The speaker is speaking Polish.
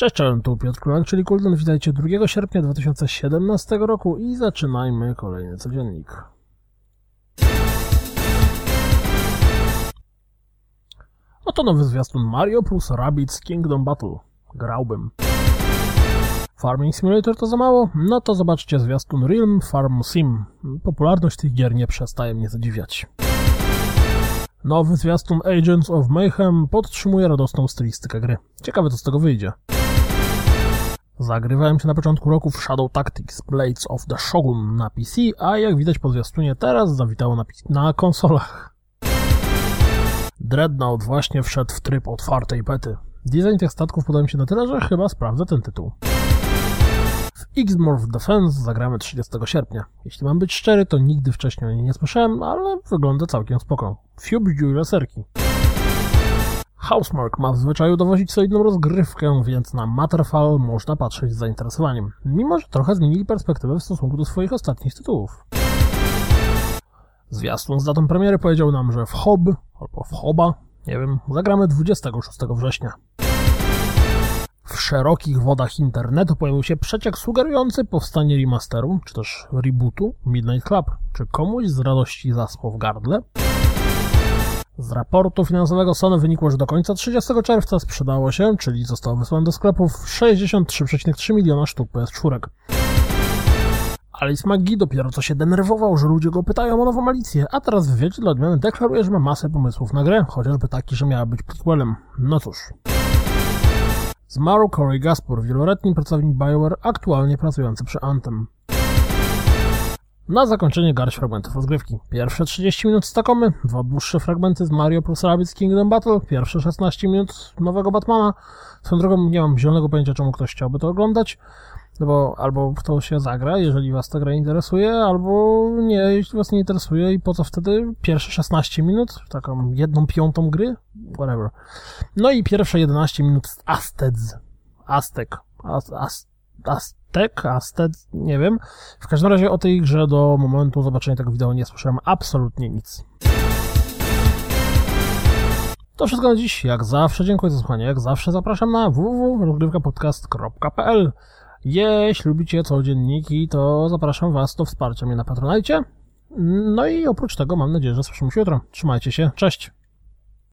Cześć, cześć, tu Piotr Kulak, czyli Kuldan. Witajcie 2 sierpnia 2017 roku i zaczynajmy kolejny codziennik. Oto nowy zwiastun Mario plus Rabbids Kingdom Battle. Grałbym. Farming Simulator to za mało? No to zobaczcie zwiastun Realm Farm Sim. Popularność tych gier nie przestaje mnie zadziwiać. Nowy zwiastun Agents of Mayhem podtrzymuje radosną stylistykę gry. Ciekawe co z tego wyjdzie. Zagrywałem się na początku roku w Shadow Tactics Blades of the Shogun na PC, a jak widać po zwiastunie teraz zawitało na, na konsolach. Dreadnought właśnie wszedł w tryb otwartej bety. Design tych statków podoba mi się na tyle, że chyba sprawdzę ten tytuł. W X-Morph Defense zagramy 30 sierpnia. Jeśli mam być szczery, to nigdy wcześniej o niej nie słyszałem, ale wygląda całkiem spoko. Fiub dziuj laserki. Housemark ma w zwyczaju dowozić solidną rozgrywkę, więc na Matterfall można patrzeć z zainteresowaniem, mimo że trochę zmienili perspektywę w stosunku do swoich ostatnich tytułów. Zwiastun z datą premiery powiedział nam, że w Hob, albo w Hoba, nie wiem, zagramy 26 września. W szerokich wodach internetu pojawił się przeciek sugerujący powstanie remasteru, czy też rebootu Midnight Club. Czy komuś z radości zaspał w gardle? Z raportu finansowego Sony wynikło, że do końca 30 czerwca sprzedało się, czyli zostało wysłane do sklepów 63,3 miliona sztuk PS4. Alice McGee dopiero co się denerwował, że ludzie go pytają o nową Alicję, a teraz w wywiadzie dla odmiany deklaruje, że ma masę pomysłów na grę, chociażby taki, że miała być prequelem. No cóż. Zmarł Corey Gaspur, wieloletni pracownik BioWare, aktualnie pracujący przy Anthem. Na zakończenie garść fragmentów rozgrywki. Pierwsze 30 minut z Takomy, dwa dłuższe fragmenty z Mario plus Rabbids Kingdom Battle, pierwsze 16 minut nowego Batmana. Swoją drogą nie mam zielonego pojęcia, czemu ktoś chciałby to oglądać, no bo albo kto się zagra, jeżeli was ta gra interesuje, albo nie, jeśli was nie interesuje i po co wtedy pierwsze 16 minut, taką jedną piątą gry, whatever. No i pierwsze 11 minut z Asteds, Aztek, Aztek, Aztek, Aztek, nie wiem. W każdym razie o tej grze do momentu zobaczenia tego wideo nie słyszałem absolutnie nic. To wszystko na dziś. Jak zawsze dziękuję za słuchanie. Jak zawsze zapraszam na www.rozgrywkapodcast.pl Jeśli lubicie codzienniki, to zapraszam Was do wsparcia mnie na Patronajcie. No i oprócz tego mam nadzieję, że słyszymy się jutro. Trzymajcie się. Cześć!